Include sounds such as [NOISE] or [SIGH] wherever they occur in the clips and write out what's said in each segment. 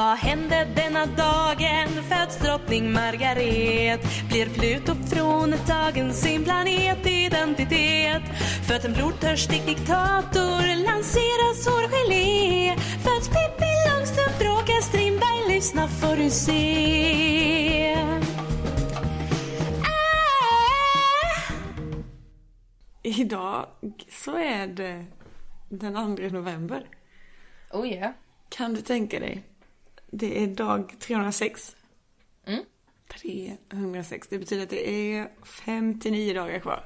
Vad hände denna dagen? Föds drottning Margaret? Blir Pluto fråntagen sin planetidentitet? Föds en blodtörstig diktator? Lanseras hårgelé? Föds Pippi Långstrump? Bråkar Strindberg? Lyssna får du se. Ah! Idag så är det den 2 november. Oh yeah. Kan du tänka dig? Det är dag 306. Mm. 306. Det betyder att det är 59 dagar kvar.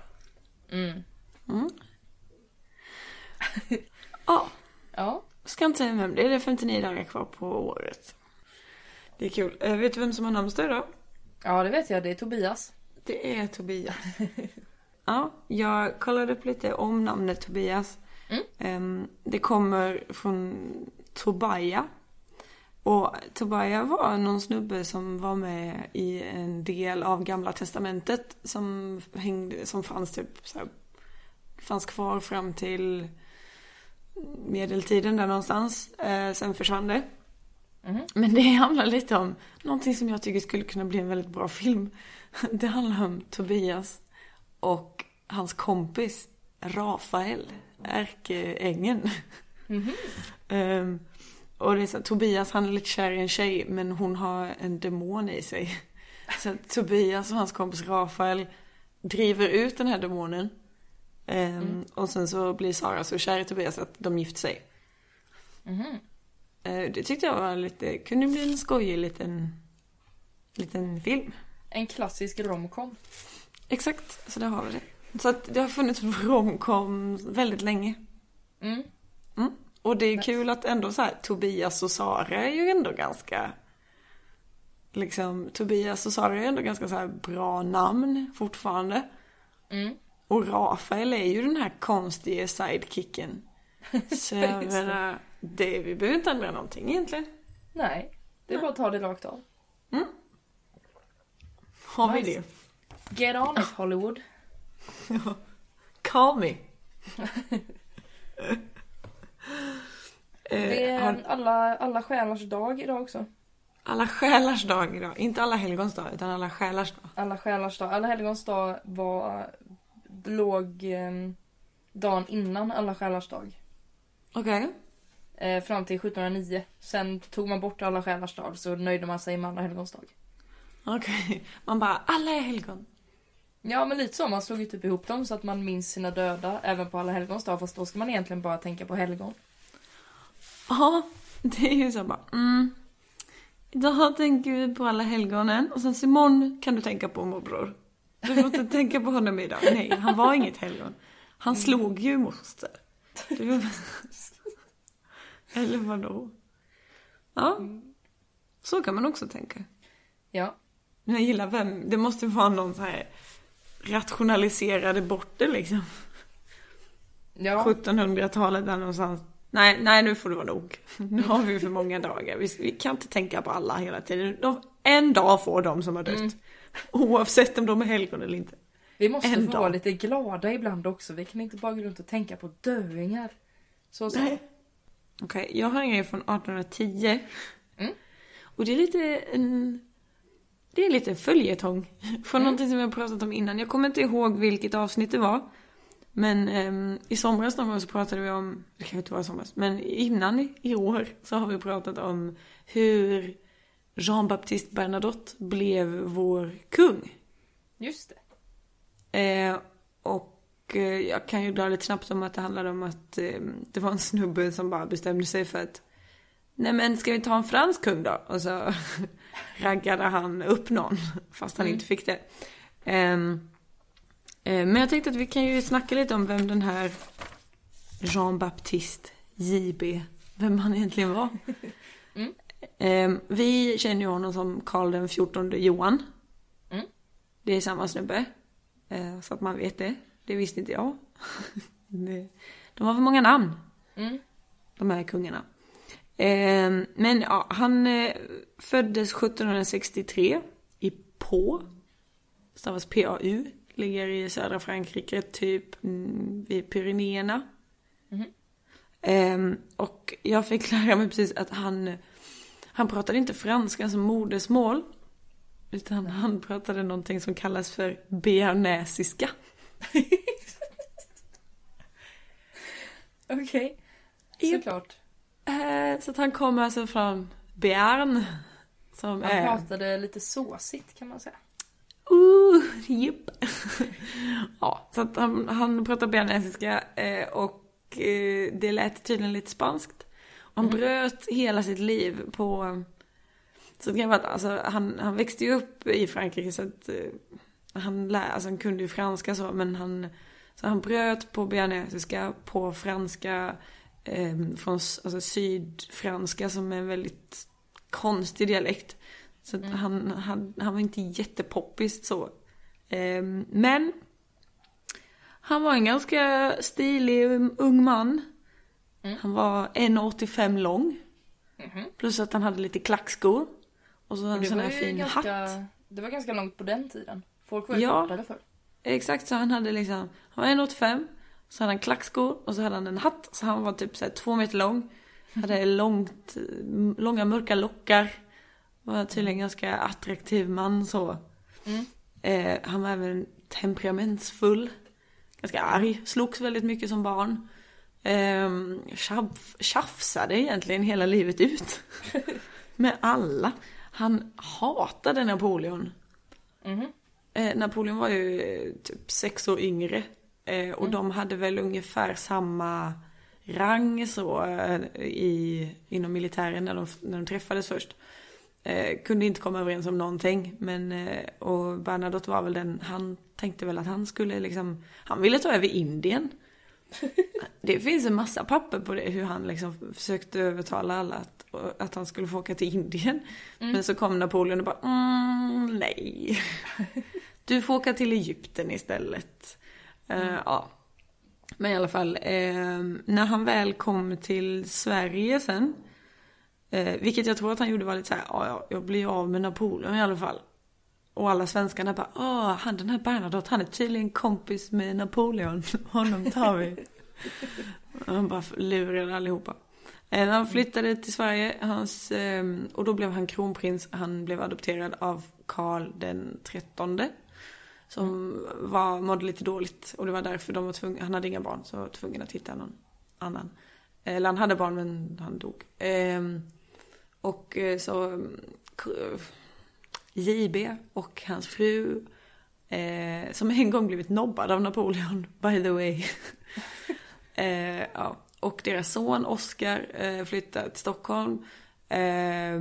Mm. Mm. [LAUGHS] ja, Ja. ska inte säga vem det är. Det är 59 dagar kvar på året. Det är kul. Eh, vet du vem som har namnsdag idag? Ja, det vet jag. Det är Tobias. Det är Tobias. [LAUGHS] ja, jag kollade upp lite om namnet Tobias. Mm. Ehm, Det kommer från Tobaja. Och Tobaja var någon snubbe som var med i en del av Gamla Testamentet som, hängde, som fanns typ så här, fanns kvar fram till medeltiden där någonstans. Eh, sen försvann det. Mhm. Men det handlar lite om någonting som jag tycker skulle kunna bli en väldigt bra film. [LAUGHS] Det handlar om Tobias och hans kompis Rafael, ärkeängeln. [LAUGHS] Ehm, och det är så, Tobias han är lite kär i en tjej men hon har en demon i sig. [LAUGHS] Så Tobias och hans kompis Rafael driver ut den här demonen. Ehm, Och sen så blir Sara så kär i Tobias att de gifter sig. Mhm. Eh, Det tyckte jag var lite, kunde bli en skojig liten, liten film. En klassisk romcom. Exakt, så där har vi det. Så att det har funnits romcom väldigt länge. Mm. Mm. Och det är kul att ändå så här, Tobias och Sara är ju ändå ganska Liksom, Tobias och Sara är ändå ganska så bra namn fortfarande. Mm. Och Rafael är ju den här konstiga sidekicken. [LAUGHS] Så jag menar, det, vi behöver inte ändra någonting egentligen. Nej, det är bara att ta det rakt av. Har vi Nice. det? Get on it Hollywood. [LAUGHS] Call me. [LAUGHS] Det Eh, har är alla, alla själars dag idag också. alla själars dag idag. Inte alla helgons dag, utan alla själars dag. Alla själars dag. Alla helgons dag var, låg eh, dagen innan alla själars dag. Okej. Eh, fram till 1709. Sen tog man bort alla själars dag så nöjde man sig med alla helgons dag. Okej. Man bara, alla är helgon. Ja men lite så, man slog ju typ ihop dem så att man minns sina döda även på alla helgons dag. Fast då ska man egentligen bara tänka på helgon. Ja, det är ju så bara, mm. Idag tänker vi på alla helgonen och sen så imorgon kan du tänka på morbror. Du får inte tänka på honom idag. Nej, han var inget helgon. Han slog ju moster. Du... Eller vadå? Ja, så kan man också tänka. Ja. Men jag gillar vem, det måste vara någon så här rationaliserade bort det liksom. Ja. 1700-talet där någonstans. Nej, nej nu får det vara nog. Nu har vi för många dagar. Vi, vi kan inte tänka på alla hela tiden. De, en dag får de som har dött. Mm. Oavsett om de är helgon eller inte. Vi måste En få dag. vara lite glada ibland också. Vi kan inte bara gå runt och tänka på döingar. Så så. Nej. Okej, jag har en grej från 1810. Mm. Och det är lite en... Det är lite följetong. Från någonting som vi har pratat om innan. Jag kommer inte ihåg vilket avsnitt det var. Men ehm, i somras någon gång så pratade vi om, det kan ju inte vara i somras, men innan i, år så har vi pratat om hur Jean-Baptiste Bernadotte blev vår kung. Just det. Eh, och eh, jag kan ju dra lite snabbt om att det handlade om att eh, det var en snubbe som bara bestämde sig för att Nej men ska vi ta en fransk kung då? Och så raggade han upp någon fast han Mm. inte fick det. Ehm, eh, men jag tänkte att vi kan ju snacka lite om vem den här Jean-Baptiste JB, vem han egentligen var. [LAUGHS] Mm. Ehm, vi känner ju honom som Karl den 14 Johan. Mm. Det är samma snubbe. Eh, Så att man vet det. Det visste inte jag. [LAUGHS] De har för många namn, Mm. de här kungarna. Eh, Men ja, han eh, föddes 1763 i Pau. Stavas P-A-U. Ligger i södra Frankrike, typ mm, vid Pyrenéerna. Mhm. Eh, Och jag fick lära mig precis att han Han pratade inte franska som modersmål. Utan han pratade någonting som kallas för bearnäsiska. [LAUGHS] Okej. Japp. Såklart. Eh, så att han kommer alltså från Bearn. Som Han är... pratade lite såsigt kan man säga. Uh, japp. [LAUGHS] ja, så att han, han pratar bearnesiska eh, och eh, det lät tydligen lite spanskt. Han bröt hela sitt liv på... Så det kan vara att alltså, han, han växte ju upp i Frankrike så att eh, han, lär, alltså, han kunde ju franska så men han... Så han bröt på bearnesiska, på franska, eh, från alltså, sydfranska som är en väldigt konstig dialekt. Så att han, han, han var inte jättepoppis så. Ehm, men han var en ganska stilig um, ung man. Han var 1,85 lång. Plus att han hade lite klackskor. Och så en sån här fin ganska, hatt. Det var ganska långt på den tiden. Folk var ju Ja. kortare förr. Exakt så han hade liksom, han var 1,85. Så hade han klackskor och så hade han en hatt. Så han var typ så två meter lång. Hade långt, långa mörka lockar. Var tydligen ganska attraktiv man så. Mm. Eh, han var även temperamentsfull. Ganska arg. Slogs väldigt mycket som barn. Eh, tjaf, tjafsade egentligen hela livet ut. [LAUGHS] Med alla. Han hatade Napoleon. Mhm. Eh, Napoleon var ju eh, typ sex år yngre. Eh, och de hade väl ungefär samma rang så eh, i, inom militären när de, när de träffades först. Eh, kunde inte komma överens om någonting. Men, eh, och Bernadotte var väl den, han tänkte väl att han skulle liksom, han ville ta över Indien. [LAUGHS] Det finns en massa papper på det, hur han liksom försökte övertala alla att, att han skulle få åka till Indien. Men så kom Napoleon och bara, mm, nej. [LAUGHS] Du får åka till Egypten istället. Eh, ja. Men i alla fall, eh, när han väl kom till Sverige sen. Eh, vilket jag tror att han gjorde var lite så här, ja, ja, jag blir av med Napoleon i alla fall. Och alla svenskarna bara, åh, han den här Bernadotte, han är tydligen kompis med Napoleon. [LAUGHS] Honom tar vi. Han bara lurade allihopa. Eh, han flyttade till Sverige, hans, eh, och då blev han kronprins. Han blev adopterad av Karl den trettonde. Som var, mådde lite dåligt. Och det var därför de var tvungna, han hade inga barn, så var tvungen att hitta någon annan. Eller han hade barn men han dog. Ehm, och eh, så eh, JB och hans fru. Eh, som en gång blivit nobbad av Napoleon, by the way. [LAUGHS] ja. Och deras son Oscar eh, flyttar till Stockholm. Eh, [LAUGHS]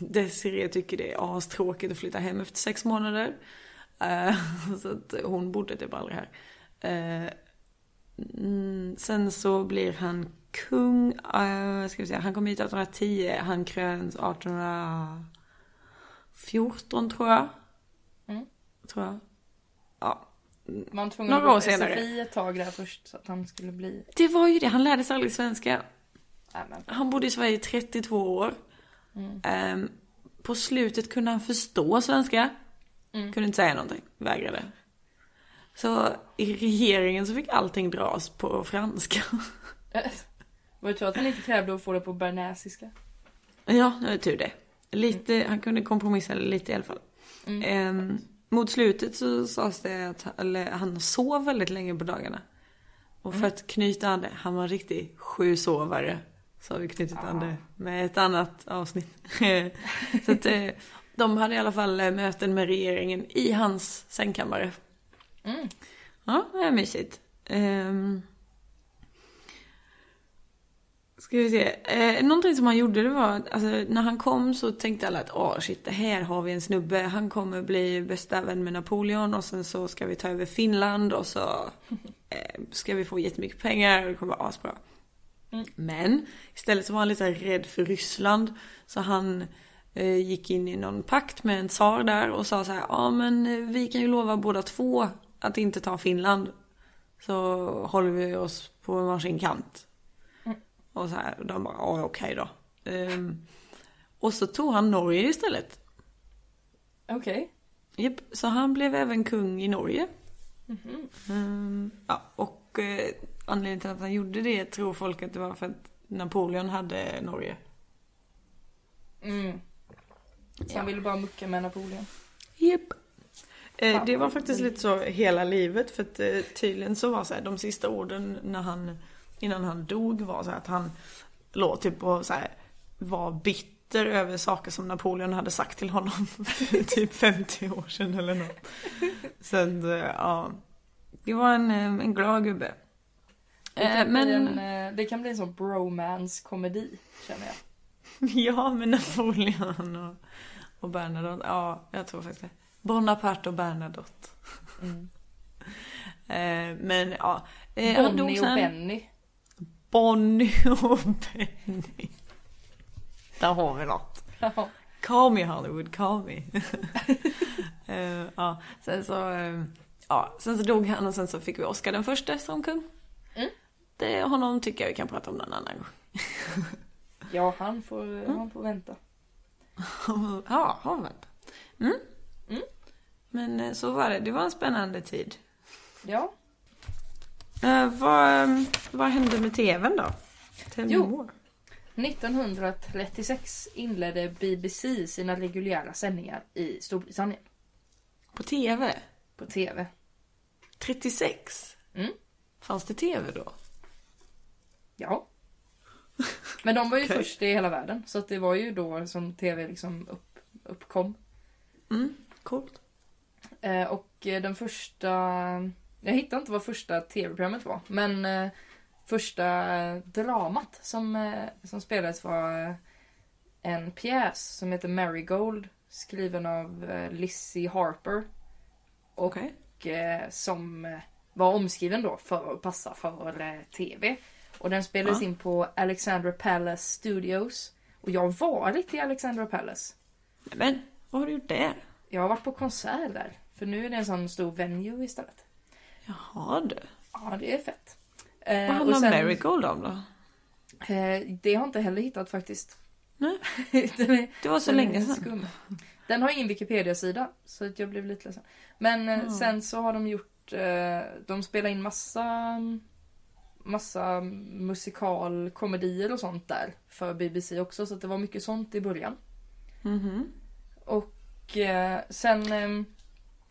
Desiree tycker det är astråkigt att flytta hem efter sex månader. Eh, [LAUGHS] så att hon bodde typ aldrig här. Eh, mm, sen så blir han kung, eh, ska vi säga, han kom hit 1810, han kröns 1814 tror jag. Mm. Tror jag. Ja. Man tvungen Några år senare. SFI ett tag där först så att han skulle bli... Det var ju det, han lärde sig aldrig svenska. Nej, men. Han bodde i Sverige i 32 år. Ehm, på slutet kunde han förstå svenska. Kunde inte säga någonting, vägrade. Så i regeringen så fick allting dras på franska. [LAUGHS] Var det tur att han inte krävde att få det på bernäsiska? ja, det var tur det. Lite, han kunde kompromissa lite i alla fall. Ehm, mot slutet så sades det att han- han sov väldigt länge på dagarna. Och för att knyta an det, han var en riktig sjusovare. Så har vi knutit an det med ett annat avsnitt. [LAUGHS] så att eh, de hade i alla fall eh, möten med regeringen i hans sängkammare. Mm. Ja, det är mysigt. Um, ska vi se. Eh, någonting som han gjorde det var, alltså, när han kom så tänkte alla att åh shit, det här har vi en snubbe. Han kommer bli bästa vän med Napoleon och sen så ska vi ta över Finland och så [LAUGHS] eh, ska vi få jättemycket pengar och det kommer vara asbra. Men istället så var han lite rädd för Ryssland. Så han gick in i någon pakt med en tsar där och sa så här, ja men eh, vi kan ju lova båda två att inte ta Finland. Så håller vi oss på varsin kant. Och så här, och de bara, ja okej då. Ehm, och så tog han Norge istället. Okej. Japp, så han blev även kung i Norge. Ehm, ja, och eh, anledningen till att han gjorde det tror folk att det var för att Napoleon hade Norge. Mm. Så han ville bara mucka med Napoleon. Japp. Eh, Fan, det var faktiskt lite så hela livet för att eh, tydligen så var så här, de sista orden när han, innan han dog var så här att han låg typ och så här, var bitter över saker som Napoleon hade sagt till honom [LAUGHS] för typ 50 år sedan eller något. Så att, eh, ja. Det var en, eh, en glad gubbe. Det kan, Eh, men, en, eh, det kan bli en sån bromance-komedi, känner jag. [LAUGHS] ja med Napoleon och, och Bernadotte. Ja, jag tror faktiskt det. Bonaparte och Bernadotte. Mm. [LAUGHS] Eh, men ja. Eh, Bonnie och. Benny. Bonnie och Benny. Där har vi något. Ja. Call me Hollywood, call me. [LAUGHS] Eh, ja, sen så, ja, sen så dog han och sen så fick vi Oscar den första som kung. Mm. Det, honom tycker jag vi kan prata om någon annan gång. Ja, han får, han får vänta. [LAUGHS] ja, har vänta. Mm. Mm. Men eh, så var det, det var en spännande tid. Ja. Eh, vad, eh, vad hände med tvn då? Tell Jo. more. 1936 inledde BBC sina reguljära sändningar i Storbritannien På tv? på TV. 36? Mm. Fanns det tv då? Ja. [LAUGHS] Men de var ju Okej. först i hela världen så att det var ju då som TV liksom upp, uppkom. Mm, coolt. Eh, och eh, den första... Jag hittade inte vad första tv-programmet var. Men eh, första eh, dramat som, eh, som spelades var eh, en pjäs som heter Marigold. Skriven av Lizzie Harper. Och eh, som var omskriven då för att passa för tv. Och den spelades Ja. in på Alexandra Palace Studios. Och jag har varit i Alexandra Palace. Men vad har du gjort där? Jag har varit på konsert där. För nu är det en sån stor venue istället. Jaha du. Ja, det är fett. Eh, Vad handlar sen- Marigold om då? Eh, det har jag inte heller hittat faktiskt. Nej. [LAUGHS] är, Det var så länge sedan. skum. Den har ingen Wikipedia-sida, så att jag blev lite ledsen. Men Ja. sen så har de gjort, de spelar in massa, massa musikalkomedier och sånt där för BBC också, så att det var mycket sånt i början. Mhm. Och eh, sen, ehm,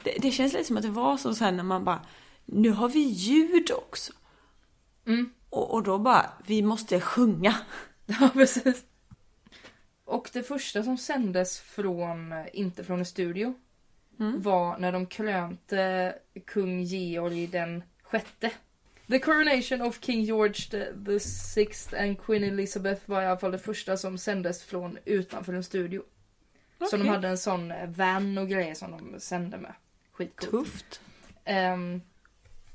Det, det känns lite som att det var så sen när man bara, nu har vi ljud också. mm, Och, och då bara, vi måste sjunga. [LAUGHS] Ja, precis. Och det första som sändes från, eh, inte från en studio, Mm. var när de krönte kung Georg den sjätte. The coronation of King George the, the sixth and Queen Elizabeth var i alla fall det första som sändes från utanför en studio. Så de hade en sån eh, van och grejer som de sände med. Skitcoolt. Tufft. Ehm,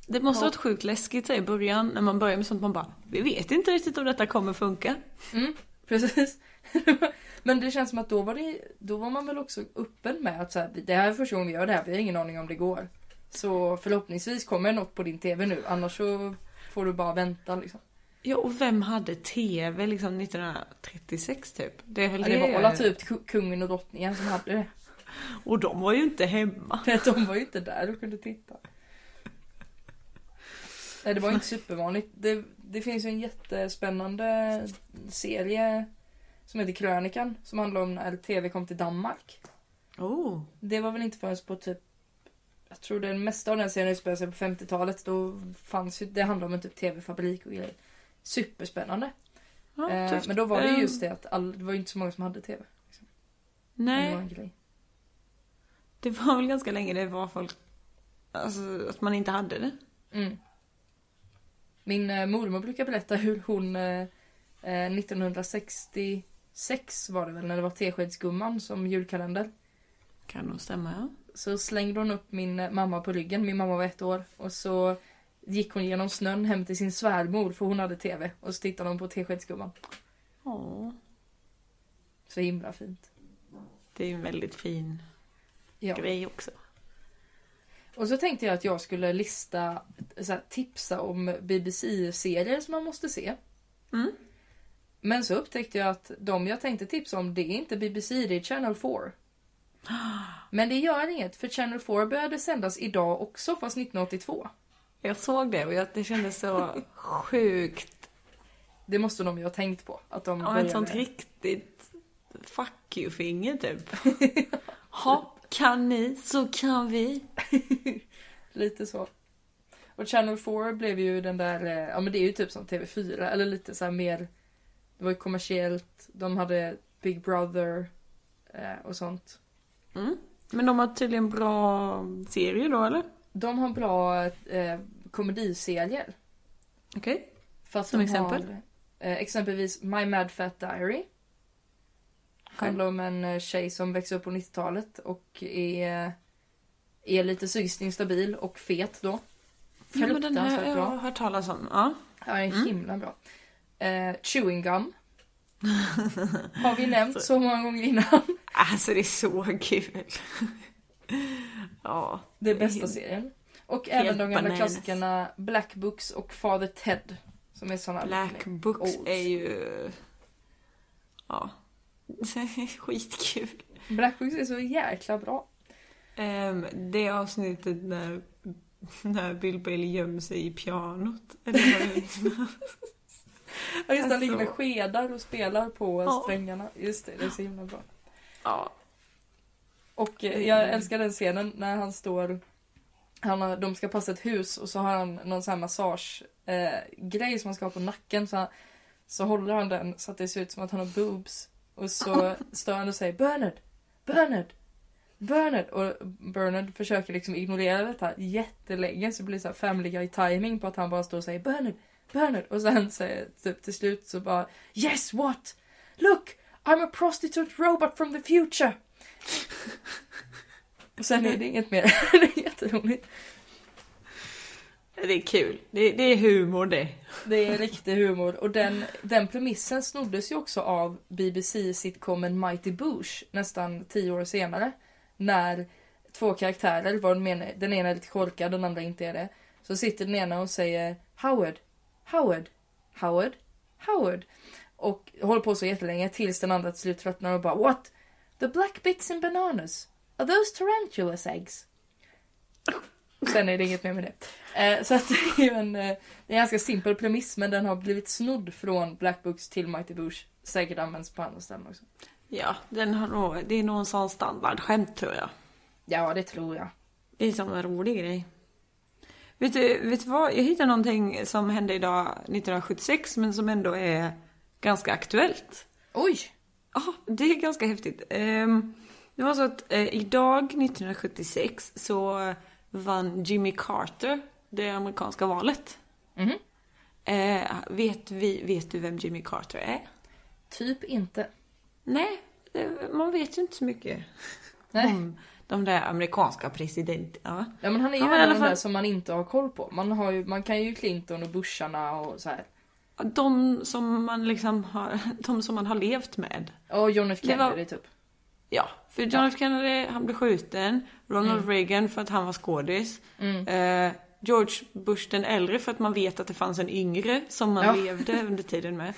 Det måste Ja. varit sjukt läskigt i början när man börjar med sånt man bara, vi vet inte riktigt om detta kommer funka. Mm, [LAUGHS] precis. [LAUGHS] Men det känns som att då var, det, då var man väl också öppen med att så här, det här är första gången vi gör det här, vi har ingen aning om det går. Så förhoppningsvis kommer något på din TV nu, annars så får du bara vänta liksom. Ja, och vem hade tv liksom 1936 typ? Det väl Ja, det. var alla typ ku- kungen och drottningen som hade det. Och de var ju inte hemma. De var ju inte där och kunde titta. Nej, det var inte supervanligt. Det, det finns ju en jättespännande serie som heter Krönikan som handlar om när TV kom till Danmark. Oh. Det var väl inte förrän på typ jag tror det mesta av den serien utspelar sig på 50-talet. Då fanns ju, det handlade om en typ tv-fabrik och grejer. Superspännande. Ja, eh, men då var det Eh, just det att all, det var ju inte så många som hade tv. Men Det var Nej, en grej. det var väl ganska länge det var folk, alltså att man inte hade det. Mm. Min eh, mormor brukar berätta hur hon eh, eh, 1966 var det väl när det var Teskedsgumman som julkalender. Kan nog stämma ja. Så slängde hon upp min eh, mamma på ryggen, min mamma var ett år. Och så gick hon genom snön hem till sin svärmor för hon hade TV. Och så tittade hon på Teskedsgumman. Åh. Så himla fint. Det är ju en väldigt fin Ja. grej också. Och så tänkte jag att jag skulle lista, så här, tipsa om BBC-serier som man måste se. Mm. Men så upptäckte jag att de jag tänkte tipsa om, det är inte BBC, det är Channel 4. Men det gör inget, för Channel 4 började sändas idag också, fast 1982. Jag såg det och jag, det kändes så sjukt. Det måste de ju ha tänkt på. Att de Ja, ett började- sånt riktigt fuck you-finger typ. [LAUGHS] Ha, kan ni så kan vi. [LAUGHS] Lite så. Och Channel 4 blev ju den där, eh, ja men det är ju typ som TV4 eller lite så här mer, det var ju kommersiellt, de hade Big Brother eh, och sånt. Mm. Men de har tydligen bra serier då eller? De har bra eh, komediserier. Okej. För att Som exempel? Har, eh, exempelvis My Mad Fat Diary. Handlar om en eh, tjej som växer upp på 90-talet och är, är lite psykiskt instabil och fet då. Ja, men den här Fruktansvärt jag bra. har hört talas om. Ja. Ja, den är Mm. himla bra. Eh, chewing gum. [LAUGHS] Har vi nämnt så många gånger innan. Alltså det är så kul. ja. Det är bästa serien. Och även de gamla bananas. klassikerna Black Books och Father Ted. Som är såna Black Books Old. är ju... Ja. [LAUGHS] Skitkul. Black Books är så jäkla bra. Um, det avsnittet när, när Bill Bailey gömmer sig i pianot. Eller [LAUGHS] Ja just det, han ligger med Alltså. skedar och spelar på Ja. strängarna. Just det, det är så himla bra. Ja. Och eh, jag älskar den scenen när han står han har, de ska passa ett hus och så har han någon sån här massage eh, som han ska ha på nacken så, han, så håller han den så att det ser ut som att han har boobs. Och så [LAUGHS] står han och säger Bernard, Bernard, Bernard! Och Bernard försöker liksom ignorera detta jättelänge så det blir så här family guy timing på att han bara står och säger Bernard, Bernard! Och sen säger typ till slut så bara Yes what? Look! I'm a prostitute robot from the future! [LAUGHS] Och sen är det inget mer. [LAUGHS] det är jätteroligt. Det är kul. Det, det är humor det. Det är riktig humor. Och den, den premissen snoddes ju också av BBC-sitcomen Mighty Boosh nästan tio år senare. När två karaktärer, var den, ena, den ena är lite korkad, den andra inte är det. Så sitter den ena och säger Howard, Howard, Howard, Howard. Och håller på så jättelänge tills den andra till slut tröttnar och bara What? The black bits in bananas? Are those tarantulas eggs? Sen är det inget mer med det. Eh, så att [LAUGHS] det är ju en, eh, en ganska simpel premiss men den har blivit snodd från Black Books till Mighty Boosh. Säkert används på andra ställen också. Ja, den har nog, det är nog en sån standardskämt tror jag. Ja, det tror jag. Det är som en rolig grej. Vet du, vet du vad? Jag hittade någonting som hände idag 1976 men som ändå är ganska aktuellt. Oj! Ja, det är ganska häftigt. Ehm, Det var så att eh, idag 1976 så vann Jimmy Carter det amerikanska valet. Eh, vet, vi, vet du vem Jimmy Carter är? Typ inte. Nej, man vet ju inte så mycket Nej. om de där amerikanska presidenterna. Ja men han är ju i en av de där som man inte har koll på. Man, har ju, man kan ju Clinton och Busharna och så här. De som man liksom har, [LAUGHS] de som man har levt med. Och John F Kennedy typ. Ja, för John F Kennedy, han blev skjuten. Ronald Mm. Reagan för att han var skådis. Mm. Eh, George Bush den äldre för att man vet att det fanns en yngre som man Ja. levde [LAUGHS] under tiden med.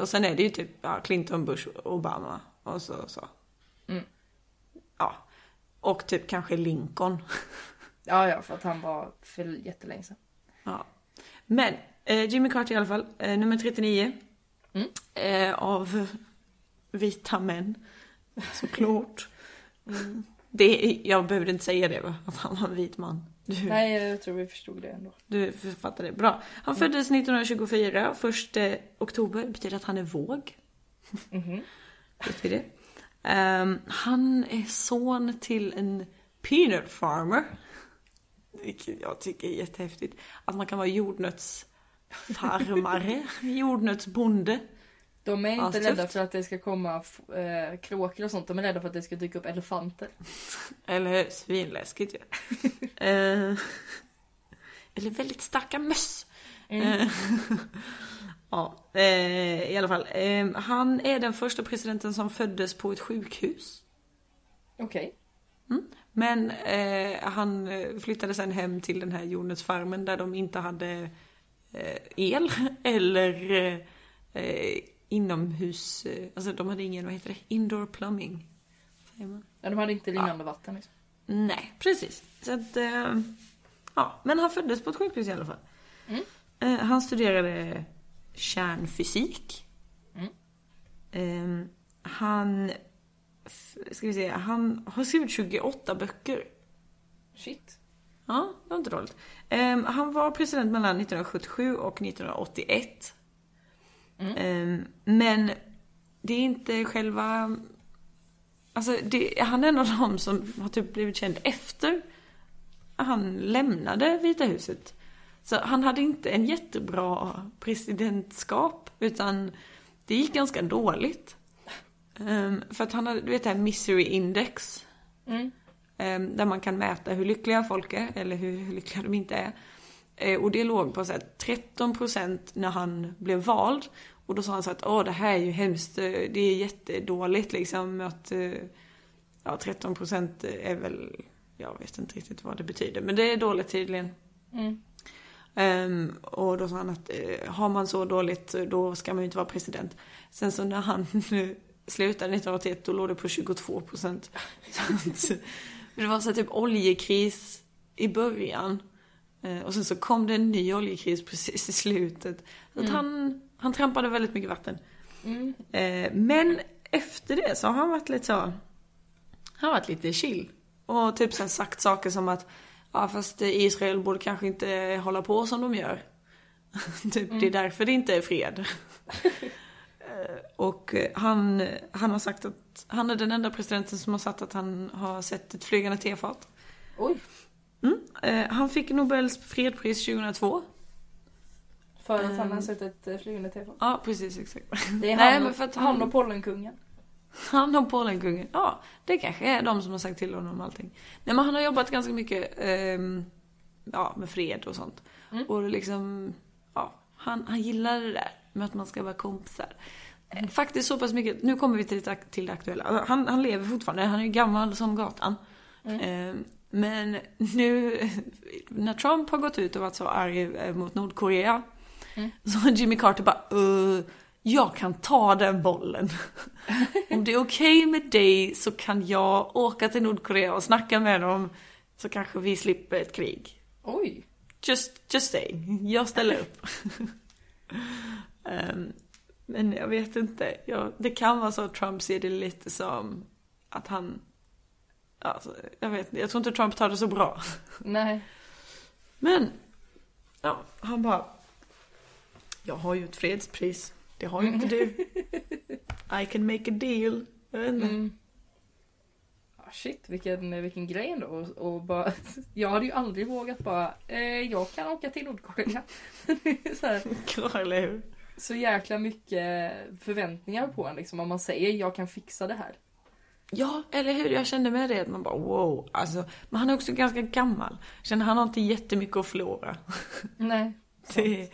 Och sen är det ju typ ja, Clinton, Bush, Obama och så. så. Mm. Ja. Och typ kanske Lincoln. [LAUGHS] Ja ja, för att han var för jättelänge sedan. Ja. Men Jimmy Carter i alla fall, eh, nummer 39. Mm. Eh, av vita män. [LAUGHS] Såklart. Mm. Det, jag behövde inte säga det va? Att han var en vit man. Du, Nej, jag tror vi förstod det ändå. du författar det bra. Han föddes 1924, först eh, oktober. Det betyder att han är våg. Mhm. Vet vi det? Ehm, han är son till en peanut farmer. Vilket jag tycker är jättehäftigt. Att man kan vara jordnötsfarmare, jordnötsbonde. De är inte Astufft. rädda för att det ska komma eh, kråkor och sånt. De är rädda för att det ska dyka upp elefanter. Eller hur? Svinläskigt ju. [LAUGHS] Eh, eller väldigt starka möss. Mm. Eh, [LAUGHS] ja, eh, i alla fall. Eh, han är den första presidenten som föddes på ett sjukhus. Okej. Men eh, han eh, flyttade sen hem till den här jordnötsfarmen där de inte hade el [LAUGHS] eller eh, eh, inomhus, eh, alltså de hade ingen, vad heter det, indoor plumbing. Säger man? Ja, de hade inte rinnande vatten liksom. Nej, precis. Så att, eh, ja, men han föddes på ett sjukhus i alla fall. Mm. Eh, han studerade kärnfysik. Mm. Eh, han ska vi se, han har skrivit 28 böcker. Shit. Ja, det var inte dåligt. Ehm, han var president mellan 1977 och 1981. Ehm, men det är inte själva... Alltså, det, han är en av dem som har typ blivit känd efter han lämnade Vita huset. Så han hade inte en jättebra presidentskap, utan det gick ganska dåligt. Ehm, för att han hade, du vet det här misery index. Mm. Ehm, Där man kan mäta hur lyckliga folk är, eller hur lyckliga de inte är. Eh, Och det låg på så här 13% när han blev vald. Och då sa han så att åh det här är ju hemskt, eh, det är jättedåligt liksom att eh, ja 13% är väl, jag vet inte riktigt vad det betyder, men det är dåligt tydligen. Mm. Ehm, och då sa han att har man så dåligt då ska man ju inte vara president. Sen så när han slutade 1981 då låg det på 22 procent. [LAUGHS] det var så typ oljekris i början. Eh, och sen så kom det en ny oljekris precis i slutet. Så att han, han trampade väldigt mycket vatten. Mm. Eh, men efter det så har han varit lite så, han har varit lite chill. Och typ sen sagt saker som att, ja fast Israel borde kanske inte hålla på som de gör. [LAUGHS] typ, det är därför det inte är fred. [LAUGHS] Eh, och eh, han, han har sagt att, han är den enda presidenten som har sagt att han har sett ett flygande tefat. Oj. Mm. Eh, han fick Nobels fredspris 2002. För att han har sett ett eh, flygande tefat. Ja, precis exakt. Det är Nej, han, men för att han han- och pollenkungen. Han och Polenkungen. Ja, det kanske är de som har sagt till honom allting. Nej men han har jobbat ganska mycket ehm, ja, med fred och sånt. Mm. Och liksom, ja, han, han gillar det där med att man ska vara kompisar. Faktiskt så pass mycket, nu kommer vi till det, till det aktuella. Han, han lever fortfarande, han är ju gammal som gatan. Ehm, men [LAUGHS] nu, när Trump har gått ut och varit så arg eh, mot Nordkorea. Så har Jimmy Carter bara, "Eh, jag kan ta den bollen. [LAUGHS] Om det är okej med dig så kan jag åka till Nordkorea och snacka med dem. Så kanske vi slipper ett krig. Oj. Just, just saying. Jag ställer upp. [LAUGHS] Ehm, men jag vet inte. Jag, det kan vara så att Trump ser det lite som att han... Alltså, jag vet inte. Jag tror inte Trump tar det så bra. [LAUGHS] Nej. Men, ja, han bara... Jag har ju ett fredspris. Det har ju inte du. [LAUGHS] I can make a deal. Jag vet inte. Mm. Ah, shit, vilken, vilken grej ändå. Och, och bara, [LAUGHS] jag hade ju aldrig vågat bara, eh, jag kan åka till Nordkorea. så, här, Bra, eller hur? Så jäkla mycket förväntningar på en liksom. Om man säger jag kan fixa det här. Ja, eller hur? Jag kände med det. att Man bara wow. Alltså, men han är också ganska gammal. Känner han har inte jättemycket att förlora. [LAUGHS] Nej. Det,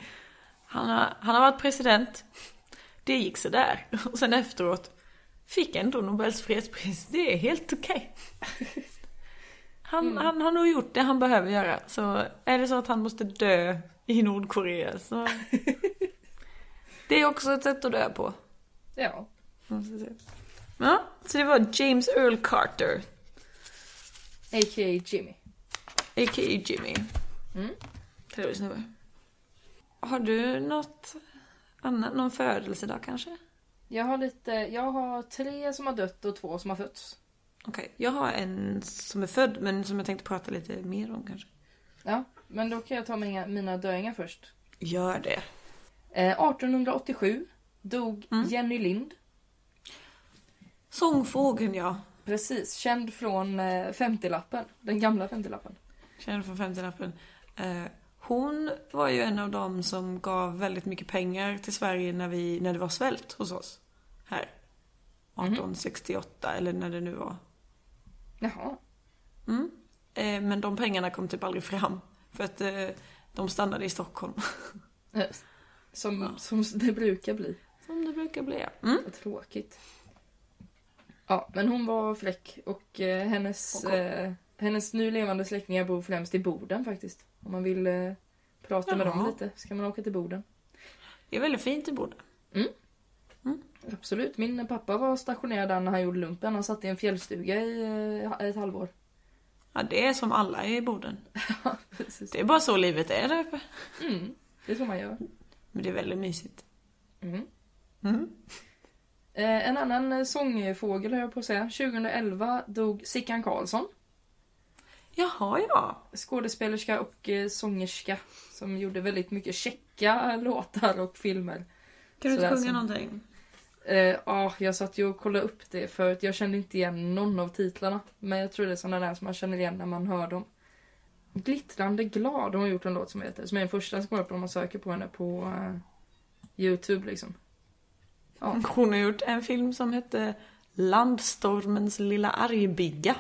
han, har, han har varit president. Det gick så där. [LAUGHS] Och sen efteråt fick ändå Nobels fredspris. Det är helt okej. [LAUGHS] Han, han har nog gjort det han behöver göra. Så är det så att han måste dö i Nordkorea så... Det är också ett sätt att dö på. Ja. Ja, så det var James Earl Carter. A.k.a. Jimmy. A.k.a. Jimmy. Mm. Trevlig snubbe. Har du något annat, någon födelsedag kanske? Jag har lite, jag har tre som har dött och två som har fötts. Okej, jag har en som är född men som jag tänkte prata lite mer om kanske. Ja, men då kan jag ta mina, mina döingar först. Gör det. Eh, 1887 dog Mm. Jenny Lind. Sångfågeln ja. Precis, känd från eh, 50-lappen. Den gamla 50-lappen. Känner från 50-lappen. Eh, hon var ju en av dem som gav väldigt mycket pengar till Sverige när, vi, när det var svält hos oss. Här. 1868 eller när det nu var. Jaha. Mm. Eh, men de pengarna kom typ aldrig fram. För att eh, de stannade i Stockholm. Eh, Som, som det brukar bli. Som det brukar bli. Mm. Vad tråkigt. Ja, men hon var fräck och eh, hennes, eh, hennes nu levande släktingar bor främst i Boden faktiskt. Om man vill eh, prata med dem Jaha. lite så kan man åka till Boden. Det är väldigt fint i Boden. Absolut. Min pappa var stationerad där när han gjorde lumpen. Han satt i en fjällstuga i eh, ett halvår. Ja, det är som alla i Boden. [LAUGHS] Det är bara så livet är där uppe. Mm, det är så man gör. Men det är väldigt mysigt. Mm. Mm. Eh, en annan eh, sångfågel höll jag på att säga. 2011 dog Sickan Karlsson. Jaha, ja. Skådespelerska och eh, sångerska. Som gjorde väldigt mycket checka låtar och filmer. Kan du inte sjunga som- någonting? Eh, Ja, jag satt ju och kollade upp det för att jag kände inte igen någon av titlarna. Men jag tror det är sådana där som man känner igen när man hör dem. Glittrande glad, hon har gjort en låt som heter. Som är den första som kommer upp om man söker på henne på eh, Youtube liksom. Ja. [LAUGHS] Hon har gjort en film som hette Landstormens lilla argbigga.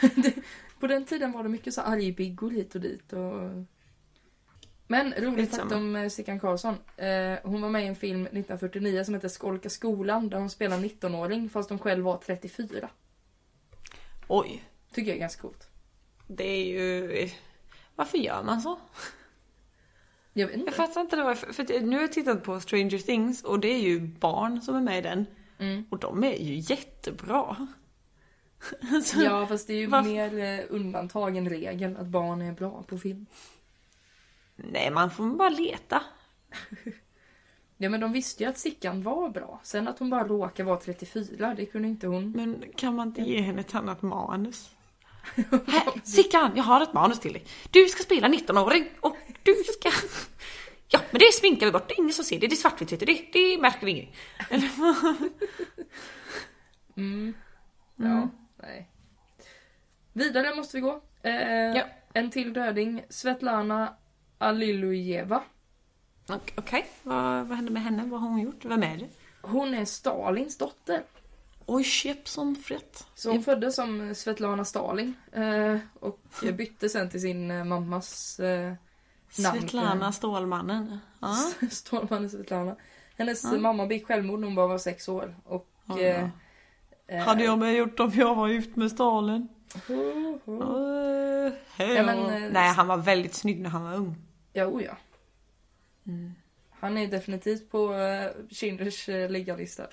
[LAUGHS] På den tiden var det mycket så argbiggor hit och dit och... Men roligt fakt om eh, Sickan Karlsson. Eh, hon var med i en film 1949 som heter Skolka skolan där hon spelar 19-åring fast hon själv var 34. Oj, Tycker jag är ganska coolt. Det är ju... Varför gör man så? Jag vet inte. Jag fattar inte det. Varför. För nu har jag tittat på Stranger Things och det är ju barn som är med i den. Mm. Och de är ju jättebra. Alltså, Ja, fast det är ju Varför- mer eh, undantag än regel att barn är bra på film. Nej, man får bara leta. [LAUGHS] Ja, men de visste ju att Sickan var bra. Sen att hon bara råkar vara 34, det kunde inte hon. Men kan man inte ge henne ett annat manus? [LAUGHS] Här, Sickan, jag har ett manus till dig. Du ska spela 19-åring och du ska... [LAUGHS] Ja, men det sminkar vi bort. Det är ingen som ser det. Det är svartvitt, vet du. Det, det märker vi ingen. Eller, [LAUGHS] Mm. Ja, nej. Vidare måste vi gå. Eh, Ja. En till döding. Svetlana Alilujeva. Ok- Okej, vad, vad hände med henne? Vad har hon gjort? Vem är det? Hon är Stalins dotter. Oj, käpp som frätt. Så hon föddes som Svetlana Stalin. Eh, och bytte sen till sin eh, mammas eh, namn. Svetlana [LAUGHS] Stålmannen. Ja. Stålmannen Svetlana. Hennes Ja. mamma begick självmord när hon bara var sex år. Och... Ja, ja. eh, Hade jag med gjort om jag var gift med Stalin? oh, oh. Uh, Ja, men, eh, Nej, han var väldigt snygg när han var ung. Ja, oh ja. Mm. Han är definitivt på Schindlers uh, liggalista.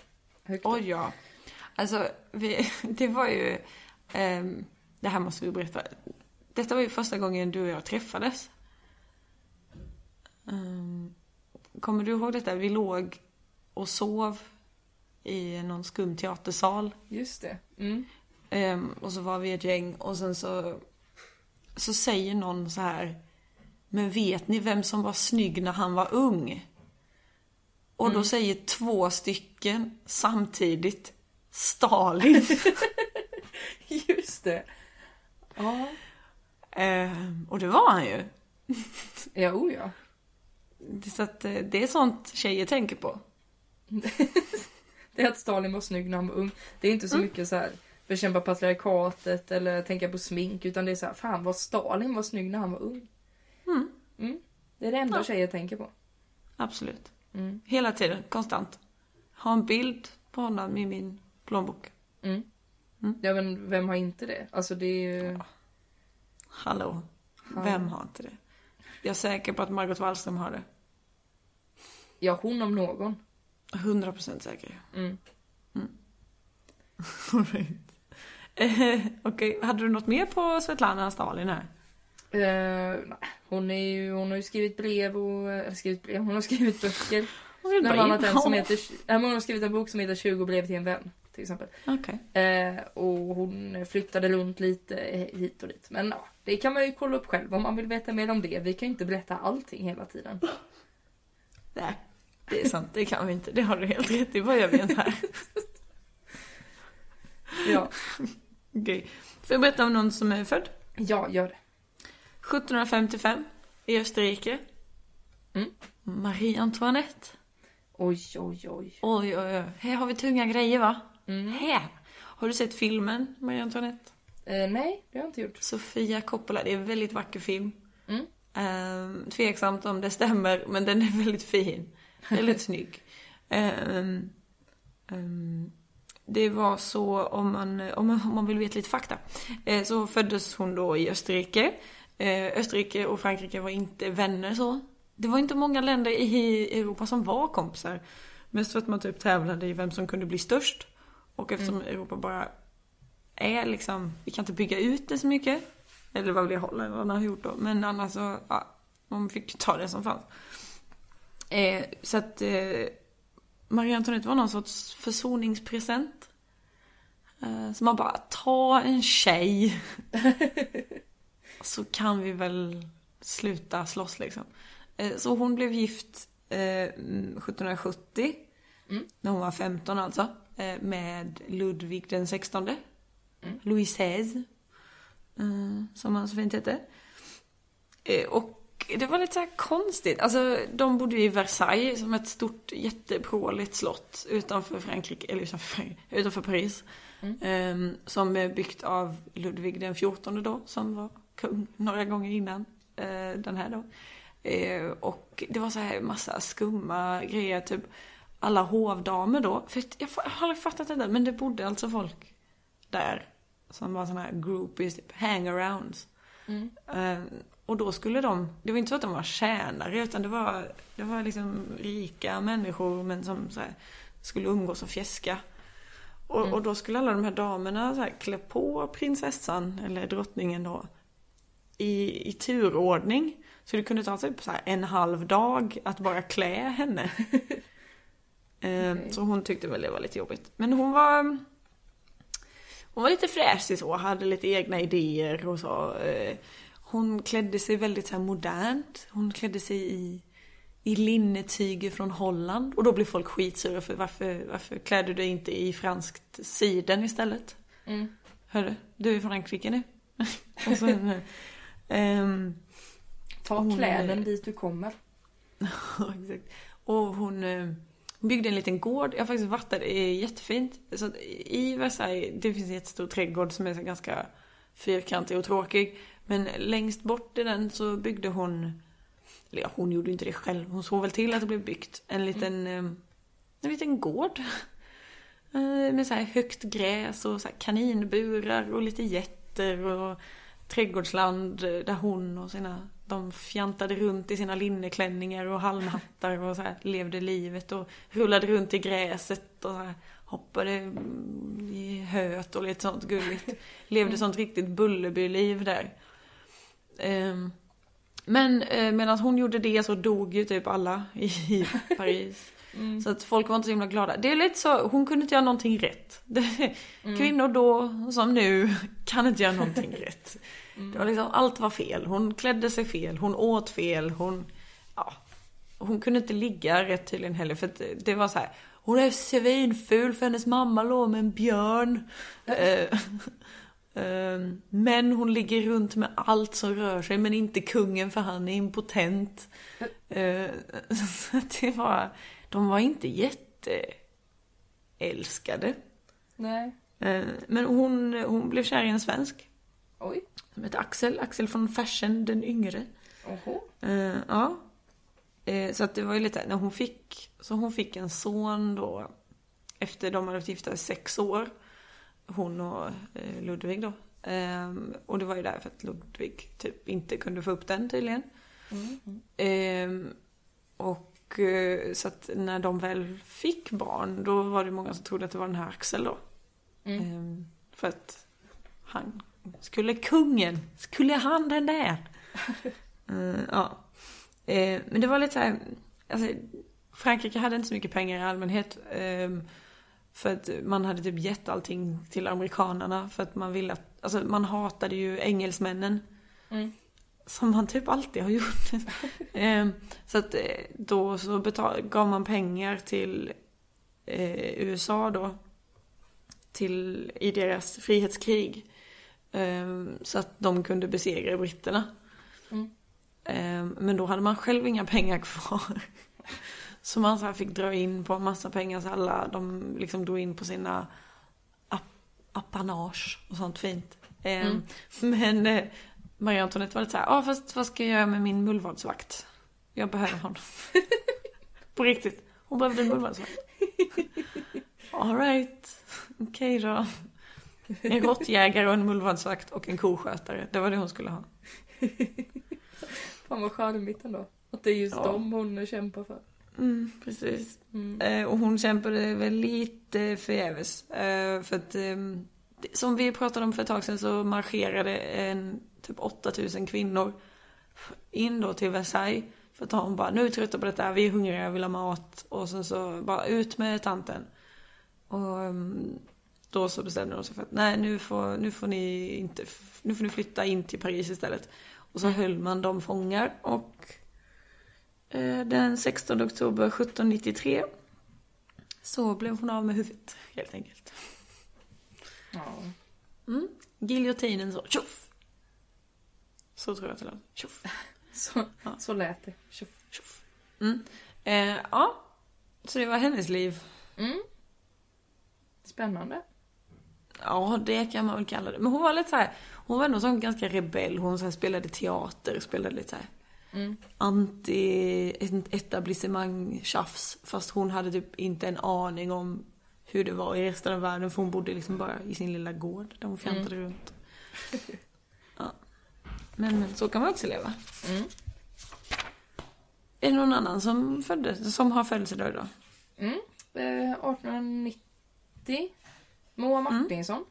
Högt. Oj ja. Alltså, vi, [LAUGHS] det var ju... ehm, det här måste vi berätta. Detta var ju första gången du och jag träffades. Ehm, kommer du ihåg detta? Vi låg och sov i någon skum teatersal. Just det. Mm. Ehm, och så var vi ett gäng och sen så, så säger någon så här. Men vet ni vem som var snygg när han var ung? Och då Mm. säger två stycken samtidigt Stalin. [LAUGHS] Just det. Ja. Ehm, och det var han ju. Ja, oh ja. Så att eh, det är sånt tjejer tänker på. [LAUGHS] Det är att Stalin var snygg när han var ung. Det är inte så Mm. mycket så här bekämpa patriarkatet eller tänka på smink utan det är så här, fan vad Stalin var snygg när han var ung. Mm, Mm. Det är det enda Ja. tjejer tänker på. absolut. Mm. Hela tiden, konstant. Ha en bild på honom i min plånbok. Mm. Mm. Ja men vem har inte det? Alltså det är ju... Hallå, Ja. vem har inte det? Jag är säker på att Margot Wallström har det. Ja, hon om någon. 100% säker. Mm. [LAUGHS] All right. Eh, Okej, hade du något mer på Svetlana Stalin här? Eh, nej, hon, är ju, hon har ju skrivit brev och... Eller skrivit brev, hon har skrivit böcker. Hon in- en som heter... ja, Hon har skrivit en bok som heter 20 brev till en vän. Till exempel. Okej. Eh, och hon flyttade runt lite hit och dit. Men ja, det kan man ju kolla upp själv om man vill veta mer om det. Vi kan ju inte berätta allting hela tiden. [LAUGHS] Nej, det är sant. Det kan vi inte. Det har du helt rätt i. Vad gör vi ens här? [LAUGHS] Ja, Okej. Får jag berätta om någon som är född? ja gör det. 1755 i Österrike. Mm. Marie Antoinette. Oj, oj, oj. Oj, oj, oj. Här har vi tunga grejer va? Mm. Här. Har du sett filmen Marie Antoinette? Eh, nej, det har jag inte gjort. Sofia Coppola. Det är en väldigt vacker film. Mm. Um, tveksamt om det stämmer, men den är väldigt fin. Väldigt snygg. Ehm, det var så, om man, om, man, om man vill veta lite fakta, eh, så föddes hon då i Österrike. Eh, Österrike och Frankrike var inte vänner så. Det var inte många länder i Europa som var kompisar. Mest för att man typ tävlade i vem som kunde bli störst. Och eftersom Europa bara är liksom, vi kan inte bygga ut det så mycket. Eller vad vad man har gjort då. Men annars så, ja, man fick ta det som fanns. Eh, så att eh, Marie Antoinette var någon sorts försoningspresent. Eh, Så man bara, ta en tjej. [LAUGHS] så kan vi väl sluta slåss liksom. Eh, Så hon blev gift eh, 1770. Mm. När hon var 15 alltså. Eh, Med Ludvig den 16. Louis XVI. eh, Som han så fint hette. Eh, Och det var lite så konstigt. Alltså, de bodde i Versailles som ett stort jättepråligt slott utanför Frankrike, eller utanför, Paris. Ehm, som är byggt av Ludvig den 14 då, som var kung några gånger innan den här då. Och det var så här massa skumma grejer, typ alla hovdamer då. För jag, jag har aldrig fattat det där, men det bodde alltså folk där som var såna här groupies, typ hangarounds. Eh, och då skulle de, det var inte så att de var tjänare utan det var, det var liksom rika människor men som så här, skulle umgås och fjäska. Och, och då skulle alla de här damerna så här, klä på prinsessan eller drottningen då i, i turordning. Så det kunde ta typ så här en halv dag att bara klä henne. [LAUGHS] Eh, Okej. Så hon tyckte väl det var lite jobbigt. Men hon var hon var lite fräsig så, hade lite egna idéer och så. Eh, Hon klädde sig väldigt så här modernt. Hon klädde sig i, i linnetyger från Holland. Och då blev folk skitsura för varför, varför klär du dig inte i franskt siden istället? Mm. Hörru, du är i Frankrike nu. [LAUGHS] och ehm, Ta Hon- kläden dit du kommer. [LAUGHS] Exakt. Och eh, hon byggde en liten gård. Jag har faktiskt varit där, det är jättefint. Så I Versailles, det finns en jättestor trädgård som är så ganska fyrkantig och tråkig. Men längst bort i den så byggde hon, eller ja, hon gjorde inte det själv, hon såg väl till att det blev byggt. En liten, eh, en liten gård. [LAUGHS] Eh, Med så här högt gräs och så kaninburar och lite getter och trädgårdsland eh, där hon och sina, de fjantade runt i sina linneklänningar och halmhattar och så här, levde livet och rullade runt i gräset och så här, hoppade mm, i höet och lite sånt gulligt. Levde sånt riktigt Bullerbyliv där. Ehm, Men eh, medan hon gjorde det så dog ju typ alla i [LAUGHS] Paris. Mm. Så att folk var inte så himla glada. Det är lite så, hon kunde inte göra någonting rätt. Det, [LAUGHS] Kvinnor då, som nu, kan inte göra någonting rätt. Det var liksom, allt var fel. Hon klädde sig fel, hon åt fel, hon... Ja. Hon kunde inte ligga rätt tydligen heller för det- var så här. Hon är svinful för hennes mamma låg med en björn. Eh, [LAUGHS] eh, Men hon ligger runt med allt som rör sig men inte kungen för han är impotent. Eh, [LAUGHS] det var, de var inte jätteälskade. Nej. Eh, Men hon, hon blev kär i en svensk. Oj. Som heter Axel. Axel från Fersen den yngre. Oho. Eh, ja. Eh, så att det var ju lite, när hon fick, så hon fick en son då. Efter de hade varit gifta i sex år. Hon och eh, Ludvig då. Eh, och det var ju därför att Ludvig typ inte kunde få upp den tydligen. Mm. Eh, och eh, så att när de väl fick barn då var det många som trodde att det var den här Axel då. Mm. Eh, för att han, skulle kungen, skulle han den där? [LAUGHS] Eh, ja. Eh, men det var lite så här, alltså, Frankrike hade inte så mycket pengar i allmänhet. ehm, för att man hade typ gett allting till amerikanerna för att man ville att, alltså man hatade ju engelsmännen. Mm. Som man typ alltid har gjort. [LAUGHS] Ehm, så att eh, då så betal, gav man pengar till eh, USA då. Till, i deras frihetskrig. Ehm, så att de kunde besegra britterna. Mm. Ehm, men då hade man själv inga pengar kvar. [LAUGHS] Så man så fick dra in på en massa pengar så alla de liksom drog in på sina ap- apanage och sånt fint. Ehm, Mm. Men eh, Marie Antoinette var lite såhär, ja fast vad ska jag göra med min mullvadsvakt? Jag behöver honom. [LAUGHS] på riktigt. Hon behövde en mullvadsvakt. [LAUGHS] Alright, okej då. En råttjägare och en mullvadsvakt och en koskötare. Det var det hon skulle ha. Fan vad charmigt ändå. Att det är just Ja. dem hon kämpar för. Mm, precis. Mm. Eh, och hon kämpade väl lite förgäves. Eh, för att, ehm, det- som vi pratade om för ett tag sedan så marscherade en typ 8000 kvinnor in då till Versailles. För att hon bara, nu är vi trötta på detta, vi är hungriga, vill ha mat. Och sen så bara ut med tanten. Och um, då så bestämde de sig för att nej nu får, nu får ni inte, nu får ni flytta in till Paris istället. Och så höll man dem fångar och eh, den 16 oktober 1793 så blev hon av med huvudet helt enkelt. Ja. Mm. Giljotinen så, tjoff! Så tror jag att det lät. Tjoff, [LAUGHS] Så, Ja. så lät det. Tjoff. tjoff. Mm. Eh, ja, så det var hennes liv. Mm. Spännande. Ja, det kan man väl kalla det. Men hon var lite så här, hon var ändå sån ganska rebell. Hon så spelade teater, spelade lite så här Mm. anti-etablissemang tjafs. Fast hon hade typ inte en aning om hur det var i resten av världen. För hon bodde liksom bara i sin lilla gård där hon fjantade runt. Ja. Men, men så kan man också leva. Mm. Är det någon annan som föddes, som har födelsedag idag? Mm. Eh, 1890. Moa Martinsson.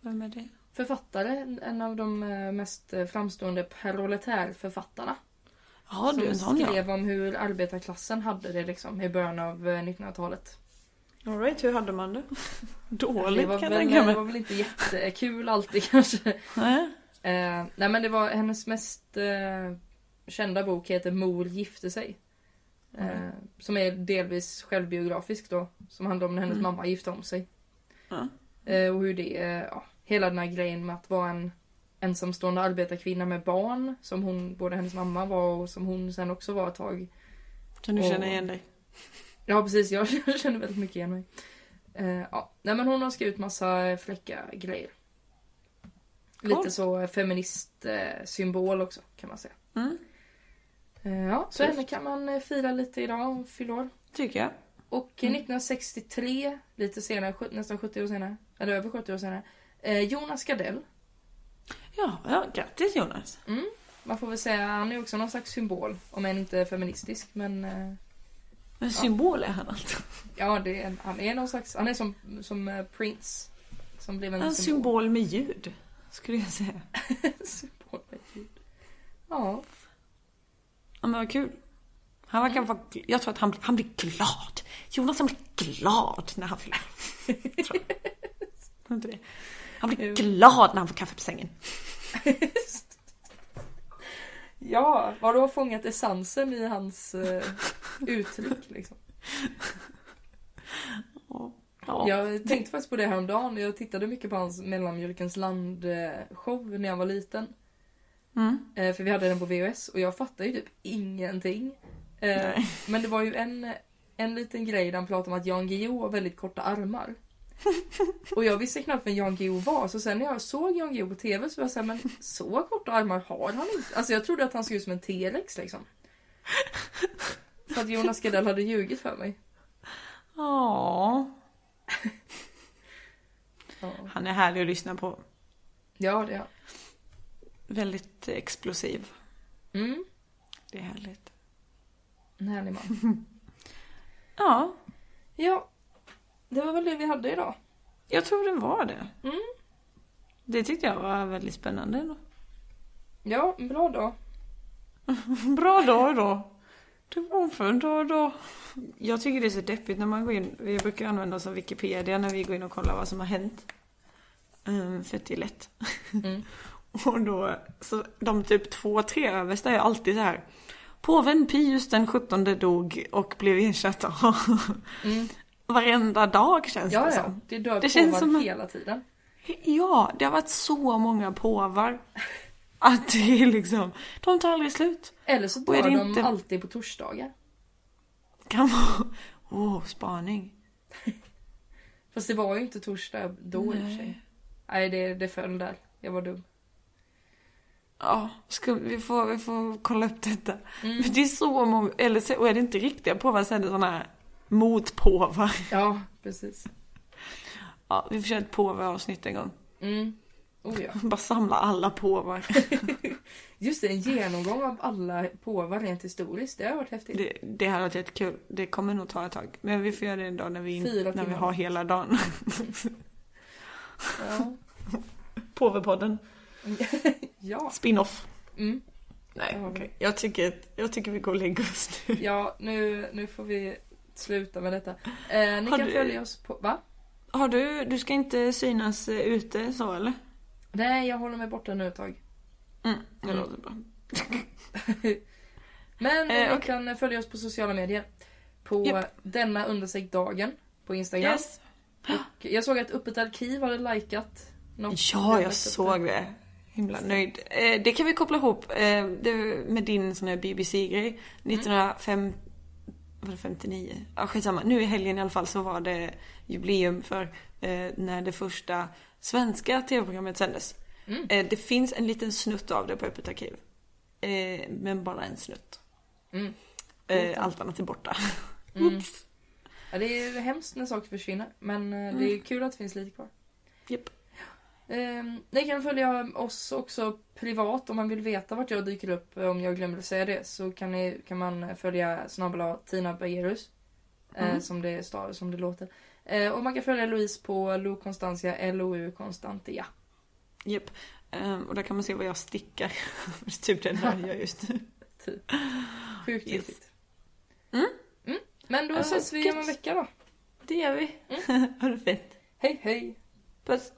Vem är det? Författare, en av de eh, mest eh, framstående proletärförfattarna. Ja, du är en som sån ja. skrev om hur arbetarklassen hade det liksom i början av eh, 1900-talet. All right, hur hade man det? [LAUGHS] Dåligt Det var, kan jag väl, tänka det mig. var väl inte jättekul alltid [LAUGHS] kanske. Nej. Eh, nej men det var hennes mest eh, kända bok heter Mor gifte sig. Eh, Mm. Som är delvis självbiografisk då. Som handlar om när hennes Mm. mamma gifte om sig. Eh, och hur det, eh, ja, hela den här grejen med att vara en ensamstående arbetarkvinna med barn. Som hon, både hennes mamma var och som hon sen också var ett tag. Kan du Och- känna igen dig? Ja precis, [LAUGHS] jag känner väldigt mycket igen mig. Eh, ja. Nej men hon har skrivit massa fräcka grejer. Lite Cool. så feministsymbol också kan man säga. Mm, Eh, ja, så henne kan man eh, fira lite idag och fylla år. tycker jag. Och eh, Mm. 1963, lite senare, nästan 70 år senare, eller över 70 år senare, eh, Jonas Gardell. Ja, ja, grattis Jonas. Mm. Man får väl säga, han är också någon slags symbol, om än inte feministisk, men eh, Men symbol är han alltså. ja, det är, han är någon slags, han är som, som eh, Prince. Som blev en, En symbol med ljud, skulle jag säga. [LAUGHS] symbol med ljud. Ja, Ja, men vad kul. Han verkar vara, jag tror att han, han blir glad. Jonas han blir glad när han fyller. Tror [LAUGHS] det? Han blir glad när han får kaffe på sängen. [LAUGHS] ja, vad du har fångat essensen i hans eh, uttryck liksom. Ja. [LAUGHS] Ja. Jag tänkte faktiskt på det häromdagen. Jag tittade mycket på hans Mellanmjölkens land-show när jag var liten. Mm. Eh, För vi hade den på VHS och jag fattade ju typ ingenting. Eh. Men det var ju en, en liten grej där han pratade om att Jan Guillou har väldigt korta armar. [LAUGHS] Och jag visste knappt vem Jan Guillou var, så sen när jag såg Jan Guillou på TV så var jag såhär, men så korta armar har han inte. Alltså jag trodde att han såg ut som en T-rex liksom. [LAUGHS] För att Jonas Gardell hade ljugit för mig. Ja. [LAUGHS] Ja, Han är härlig att lyssna på. ja det är han. Väldigt explosiv. Mm, Det är härligt. En härlig man. [LAUGHS] Ja, Ja, det var väl det vi hade idag. jag tror det var det. Mm. Det tyckte jag var väldigt spännande. ändå. Ja, bra då. [LAUGHS] Bra dag då. Det var en fin dag då. Jag tycker det är så deppigt när man går in. Vi brukar använda oss av Wikipedia när vi går in och kollar vad som har hänt. Um, för att det är lätt. Mm. [LAUGHS] Och då, så de typ två, tre översta är alltid så här. Påven Pius den 17 dog och blev ersatt av Mm. varenda dag känns Ja, det ja. som. Det dör Det känns som hela tiden. Ja, det har varit så många påvar. Att det är liksom, de tar aldrig slut. Eller så dör de inte- alltid på torsdagar. Kan vara, åh, oh, spaning. Fast det var ju inte torsdag då i och för Nej. sig. Nej, det, det föll där. Jag var dum. Ja, ska, vi, får, vi får kolla upp detta. Mm. Men det är så många, eller så, och är det inte riktiga påvar så är det sådana här motpåvar. Ja, precis. Ja, vi får köra ett påveavsnitt en gång. Mm. Oh ja. [LAUGHS] Bara samla alla påvar. [LAUGHS] Just det, en genomgång av alla påvar rent historiskt. Det har varit häftigt. Det, det här har varit jättekul. Det kommer nog ta ett tag. Men vi får göra det en dag när vi, Fyra när vi har hela dagen. Ja. [LAUGHS] Påvepodden. [LAUGHS] ja. Spin-off. Mm. Nej, okej. Jag, tycker, jag tycker vi går och lägger oss nu. Ja, nu, nu får vi sluta med detta. Eh, ni Har kan du- följa oss på... Va? Har du, du ska inte synas eh, ute så eller? Nej, jag håller mig borta nu ett tag. Mm, det Mm. låter bra. [LAUGHS] Men Eh, ni okej. kan följa oss på sociala medier. På Japp. denna understreck dagen på Instagram. Yes. Och jag såg att Öppet arkiv hade likat något. Ja, jag såg det. Himla nöjd. Eh, det kan vi koppla ihop eh, med din sån här BBC-grej. 1905... Var det 59? Ja, skitsamma. Nu i helgen i alla fall så var det jubileum för eh, när det första svenska tv-programmet sändes. Mm. Eh, det finns en liten snutt av det på Öppet arkiv. Eh, men bara en snutt. Mm. Eh, allt annat är borta. Mm. [LAUGHS] Ja, det är hemskt när saker försvinner. Men det är Mm. kul att det finns lite kvar. Japp. Eh, ni kan följa oss också privat om man vill veta vart jag dyker upp. eh, Om jag glömde säga det så kan, ni, kan man följa snabel Tina Bergerus. Eh, Mm. som, det stav, som det låter. Eh, och man kan följa Louise på Lo Constantia, LOU Constantia. Japp. Eh, och där kan man se vad jag stickar. [LAUGHS] typ det enda jag just nu. [LAUGHS] Sjukt Yes. viktigt. Mm. Mm. Men då Ja, ses vi om en vecka då. Det gör vi. [LAUGHS] ha det fett. Hej hej! Puss.